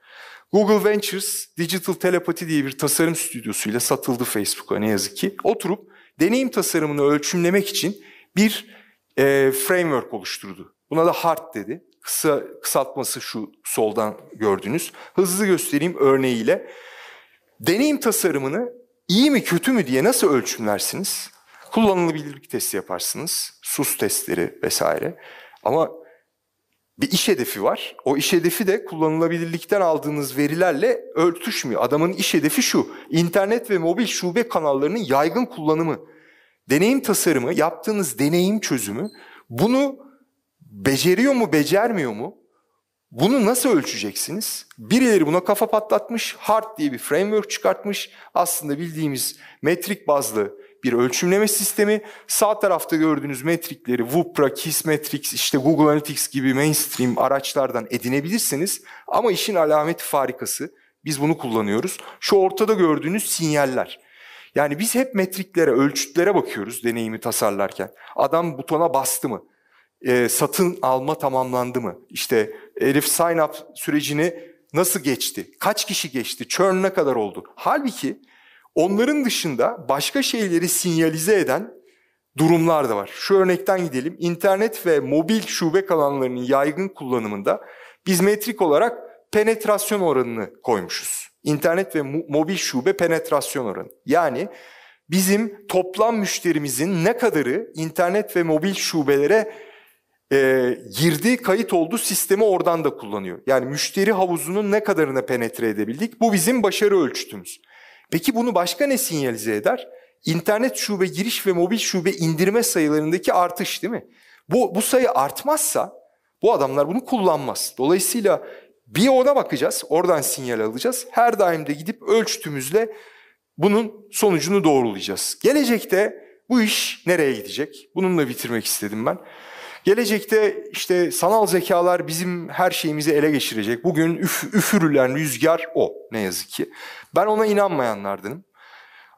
Google Ventures Digital Telepathy diye bir tasarım stüdyosuyla satıldı Facebook'a ne yazık ki. Oturup deneyim tasarımını ölçümlemek için bir e, framework oluşturdu. Buna da HART dedi. Kısa kısaltması şu soldan gördüğünüz. Hızlı göstereyim örneğiyle. Deneyim tasarımını iyi mi kötü mü diye nasıl ölçümlersiniz? Kullanılabilirlik testi yaparsınız. SUS testleri vesaire. Ama bir iş hedefi var. O iş hedefi de kullanılabilirlikten aldığınız verilerle örtüşmüyor. Adamın iş hedefi şu. İnternet ve mobil şube kanallarının yaygın kullanımı. Deneyim tasarımı, yaptığınız deneyim çözümü bunu beceriyor mu, becermiyor mu? Bunu nasıl ölçeceksiniz? Birileri buna kafa patlatmış, HART diye bir framework çıkartmış. Aslında bildiğimiz metrik bazlı bir ölçümleme sistemi. Sağ tarafta gördüğünüz metrikleri Wupra, Kissmetrics, işte Google Analytics gibi mainstream araçlardan edinebilirsiniz. Ama işin alameti farikası, biz bunu kullanıyoruz. Şu ortada gördüğünüz sinyaller. Yani biz hep metriklere, ölçütlere bakıyoruz deneyimi tasarlarken. Adam butona bastı mı? E, satın alma tamamlandı mı? İşte Elif sign up sürecini nasıl geçti? Kaç kişi geçti? Churn ne kadar oldu? Halbuki Onların dışında başka şeyleri sinyalize eden durumlar da var. Şu örnekten gidelim. İnternet ve mobil şube kanallarının yaygın kullanımında biz metrik olarak penetrasyon oranını koymuşuz. İnternet ve mobil şube penetrasyon oranı. Yani bizim toplam müşterimizin ne kadarı internet ve mobil şubelere e, girdi, kayıt oldu sistemi oradan da kullanıyor. Yani müşteri havuzunun ne kadarına penetre edebildik? Bu bizim başarı ölçütümüz. Peki bunu başka ne sinyalize eder? İnternet şube giriş ve mobil şube indirme sayılarındaki artış değil mi? Bu, bu sayı artmazsa bu adamlar bunu kullanmaz. Dolayısıyla bir ona bakacağız, oradan sinyal alacağız. Her daim de gidip ölçtüğümüzle bunun sonucunu doğrulayacağız. Gelecekte bu iş nereye gidecek? Bununla bitirmek istedim ben. Gelecekte işte sanal zekalar bizim her şeyimizi ele geçirecek. Bugün üf, üfürülen rüzgar o ne yazık ki. Ben ona inanmayanlardanım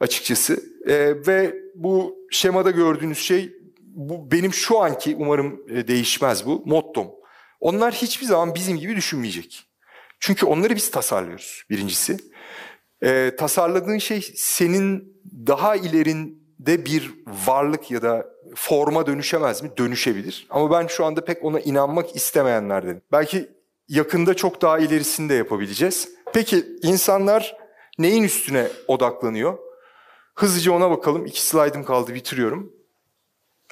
açıkçası. Ee, ve bu şemada gördüğünüz şey bu benim şu anki umarım e, değişmez bu mottom. Onlar hiçbir zaman bizim gibi düşünmeyecek. Çünkü onları biz tasarlıyoruz birincisi. Ee, tasarladığın şey senin daha ilerinde bir varlık ya da forma dönüşemez mi? Dönüşebilir. Ama ben şu anda pek ona inanmak istemeyenlerdenim. Belki yakında çok daha ilerisini de yapabileceğiz. Peki insanlar neyin üstüne odaklanıyor? Hızlıca ona bakalım. İki slaydım kaldı bitiriyorum.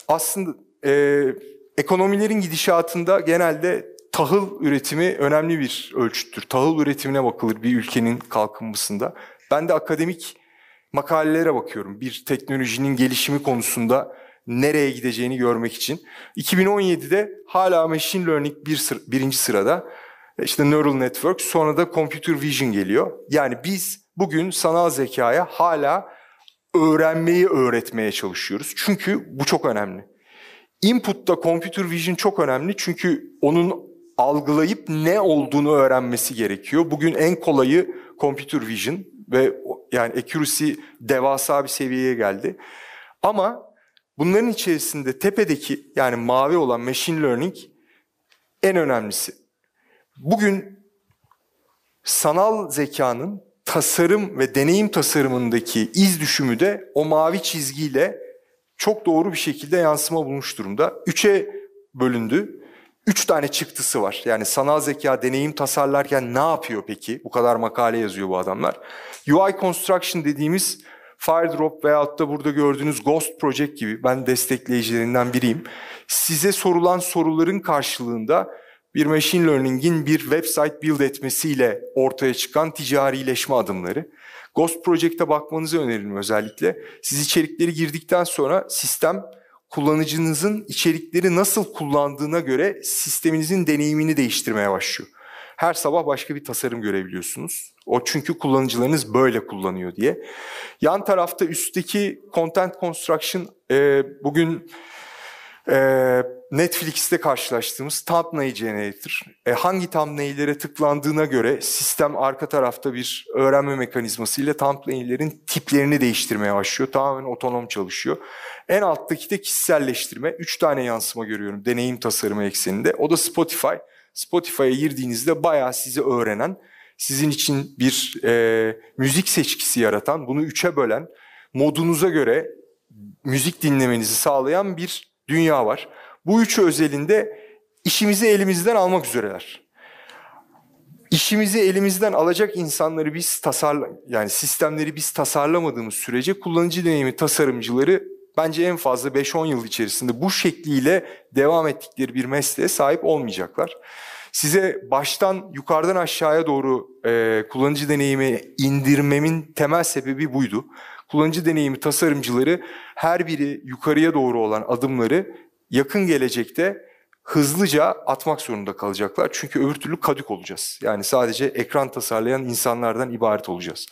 Aslında e, ekonomilerin gidişatında genelde tahıl üretimi önemli bir ölçüttür. Tahıl üretimine bakılır bir ülkenin kalkınmasında. Ben de akademik makalelere bakıyorum. Bir teknolojinin gelişimi konusunda nereye gideceğini görmek için. 2017'de hala machine learning bir sıra, birinci sırada. İşte neural network sonra da computer vision geliyor. Yani biz bugün sanal zekaya hala öğrenmeyi öğretmeye çalışıyoruz. Çünkü bu çok önemli. Input'ta computer vision çok önemli çünkü onun algılayıp ne olduğunu öğrenmesi gerekiyor. Bugün en kolayı computer vision ve yani accuracy devasa bir seviyeye geldi. Ama bunların içerisinde tepedeki yani mavi olan machine learning en önemlisi. Bugün sanal zekanın tasarım ve deneyim tasarımındaki iz düşümü de o mavi çizgiyle çok doğru bir şekilde yansıma bulmuş durumda. Üçe bölündü. Üç tane çıktısı var. Yani sanal zeka deneyim tasarlarken ne yapıyor peki? Bu kadar makale yazıyor bu adamlar. UI Construction dediğimiz Firedrop veyahut da burada gördüğünüz Ghost Project gibi ben destekleyicilerinden biriyim. Size sorulan soruların karşılığında bir machine learning'in bir website build etmesiyle ortaya çıkan ticarileşme adımları. Ghost Project'e bakmanızı öneririm özellikle. Siz içerikleri girdikten sonra sistem kullanıcınızın içerikleri nasıl kullandığına göre sisteminizin deneyimini değiştirmeye başlıyor. Her sabah başka bir tasarım görebiliyorsunuz. O çünkü kullanıcılarınız böyle kullanıyor diye. Yan tarafta üstteki Content Construction e, bugün e, Netflix'te karşılaştığımız thumbnail generator. E, hangi thumbnail'lere tıklandığına göre sistem arka tarafta bir öğrenme mekanizması ile thumbnail'lerin tiplerini değiştirmeye başlıyor. Tamamen otonom çalışıyor. En alttaki de kişiselleştirme. Üç tane yansıma görüyorum deneyim tasarımı ekseninde. O da Spotify. Spotify'a girdiğinizde bayağı sizi öğrenen, sizin için bir e, müzik seçkisi yaratan, bunu üçe bölen, modunuza göre müzik dinlemenizi sağlayan bir dünya var. Bu üçü özelinde işimizi elimizden almak üzereler. İşimizi elimizden alacak insanları biz tasarla yani sistemleri biz tasarlamadığımız sürece kullanıcı deneyimi tasarımcıları bence en fazla 5-10 yıl içerisinde bu şekliyle devam ettikleri bir mesleğe sahip olmayacaklar. Size baştan yukarıdan aşağıya doğru e, kullanıcı deneyimi indirmemin temel sebebi buydu. Kullanıcı deneyimi tasarımcıları her biri yukarıya doğru olan adımları yakın gelecekte hızlıca atmak zorunda kalacaklar. Çünkü öbür türlü kadük olacağız. Yani sadece ekran tasarlayan insanlardan ibaret olacağız.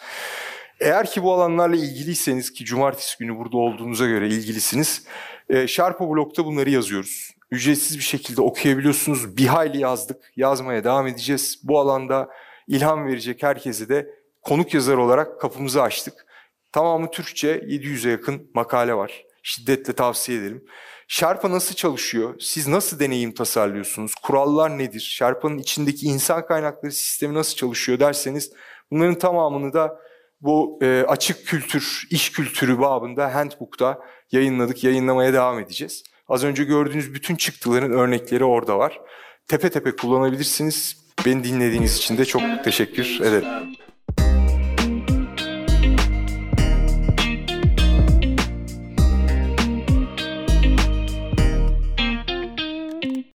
Eğer ki bu alanlarla ilgiliyseniz ki cumartesi günü burada olduğunuza göre ilgilisiniz. E, Sharpa Blog'da bunları yazıyoruz. Ücretsiz bir şekilde okuyabiliyorsunuz. Bir hayli yazdık. Yazmaya devam edeceğiz. Bu alanda ilham verecek herkese de konuk yazar olarak kapımızı açtık. Tamamı Türkçe 700'e yakın makale var. Şiddetle tavsiye ederim. Sherpa nasıl çalışıyor? Siz nasıl deneyim tasarlıyorsunuz? Kurallar nedir? Sherpa'nın içindeki insan kaynakları sistemi nasıl çalışıyor derseniz bunların tamamını da bu e, açık kültür, iş kültürü babında Handbook'ta yayınladık, yayınlamaya devam edeceğiz. Az önce gördüğünüz bütün çıktıların örnekleri orada var. Tepe tepe kullanabilirsiniz. Beni dinlediğiniz için de çok teşekkür ederim.